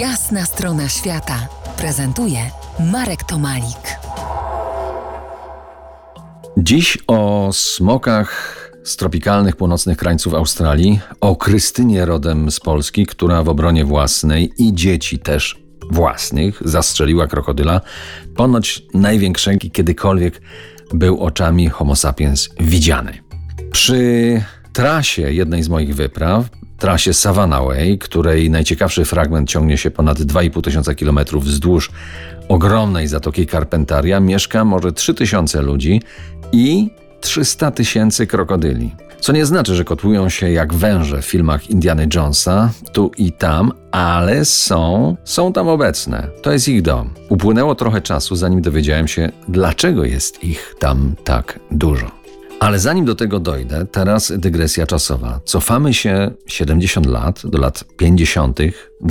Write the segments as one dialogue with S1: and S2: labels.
S1: Jasna strona świata prezentuje Marek Tomalik.
S2: Dziś o smokach z tropikalnych północnych krańców Australii, o Krystynie rodem z Polski, która w obronie własnej i dzieci też własnych zastrzeliła krokodyla, ponoć największego kiedykolwiek był oczami Homo sapiens widziany. Przy trasie jednej z moich wypraw trasie Savannah Way, której najciekawszy fragment ciągnie się ponad 2,5 tysiąca kilometrów wzdłuż ogromnej Zatoki Carpentaria, mieszka może 3000 ludzi i 300 tysięcy krokodyli. Co nie znaczy, że kotłują się jak węże w filmach Indiana Jonesa, tu i tam, ale są, są tam obecne. To jest ich dom. Upłynęło trochę czasu, zanim dowiedziałem się, dlaczego jest ich tam tak dużo. Ale zanim do tego dojdę, teraz dygresja czasowa. Cofamy się 70 lat do lat 50.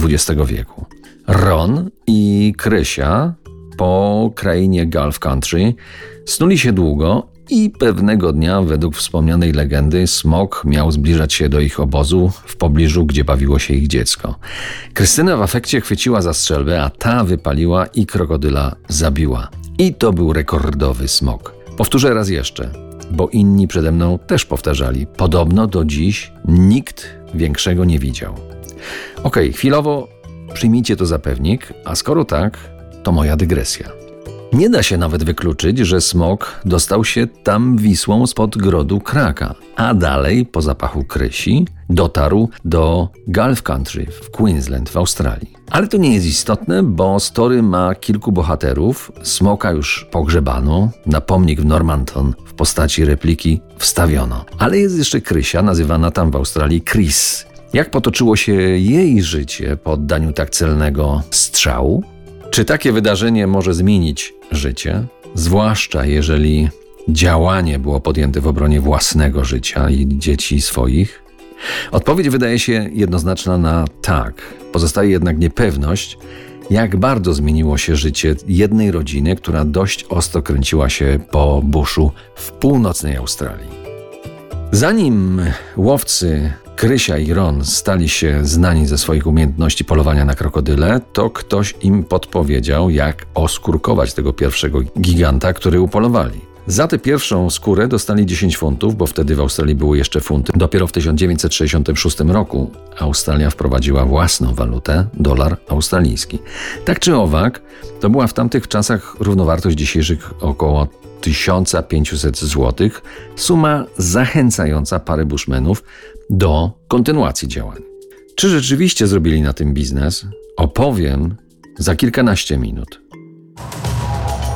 S2: XX wieku. Ron i Krysia po krainie Gulf Country snuli się długo i pewnego dnia, według wspomnianej legendy, smok miał zbliżać się do ich obozu w pobliżu, gdzie bawiło się ich dziecko. Krystyna w afekcie chwyciła za strzelbę, a ta wypaliła i krokodyla zabiła. I to był rekordowy smok. Powtórzę raz jeszcze bo inni przede mną też powtarzali. Podobno do dziś nikt większego nie widział. Okay, chwilowo przyjmijcie to za pewnik, a skoro tak, to moja dygresja. Nie da się nawet wykluczyć, że smok dostał się tam Wisłą spod grodu Kraka, a dalej, po zapachu krysi, dotarł do Gulf Country w Queensland w Australii. Ale to nie jest istotne, bo story ma kilku bohaterów. Smoka już pogrzebano, na pomnik w Normanton w postaci repliki wstawiono. Ale jest jeszcze Krysia, nazywana tam w Australii Chris. Jak potoczyło się jej życie po oddaniu tak celnego strzału? Czy takie wydarzenie może zmienić życie? Zwłaszcza jeżeli działanie było podjęte w obronie własnego życia i dzieci swoich? Odpowiedź wydaje się jednoznaczna na tak. Pozostaje jednak niepewność, jak bardzo zmieniło się życie jednej rodziny, która dość ostro kręciła się po buszu w północnej Australii. Zanim łowcy Krysia i Ron stali się znani ze swoich umiejętności polowania na krokodyle, to ktoś im podpowiedział, jak oskurkować tego pierwszego giganta, który upolowali. Za tę pierwszą skórę dostali 10 funtów, bo wtedy w Australii były jeszcze funty. Dopiero w 1966 roku Australia wprowadziła własną walutę, dolar australijski. Tak czy owak, to była w tamtych czasach równowartość dzisiejszych około 1500 zł, suma zachęcająca parę bushmenów do kontynuacji działań. Czy rzeczywiście zrobili na tym biznes? Opowiem za kilkanaście minut.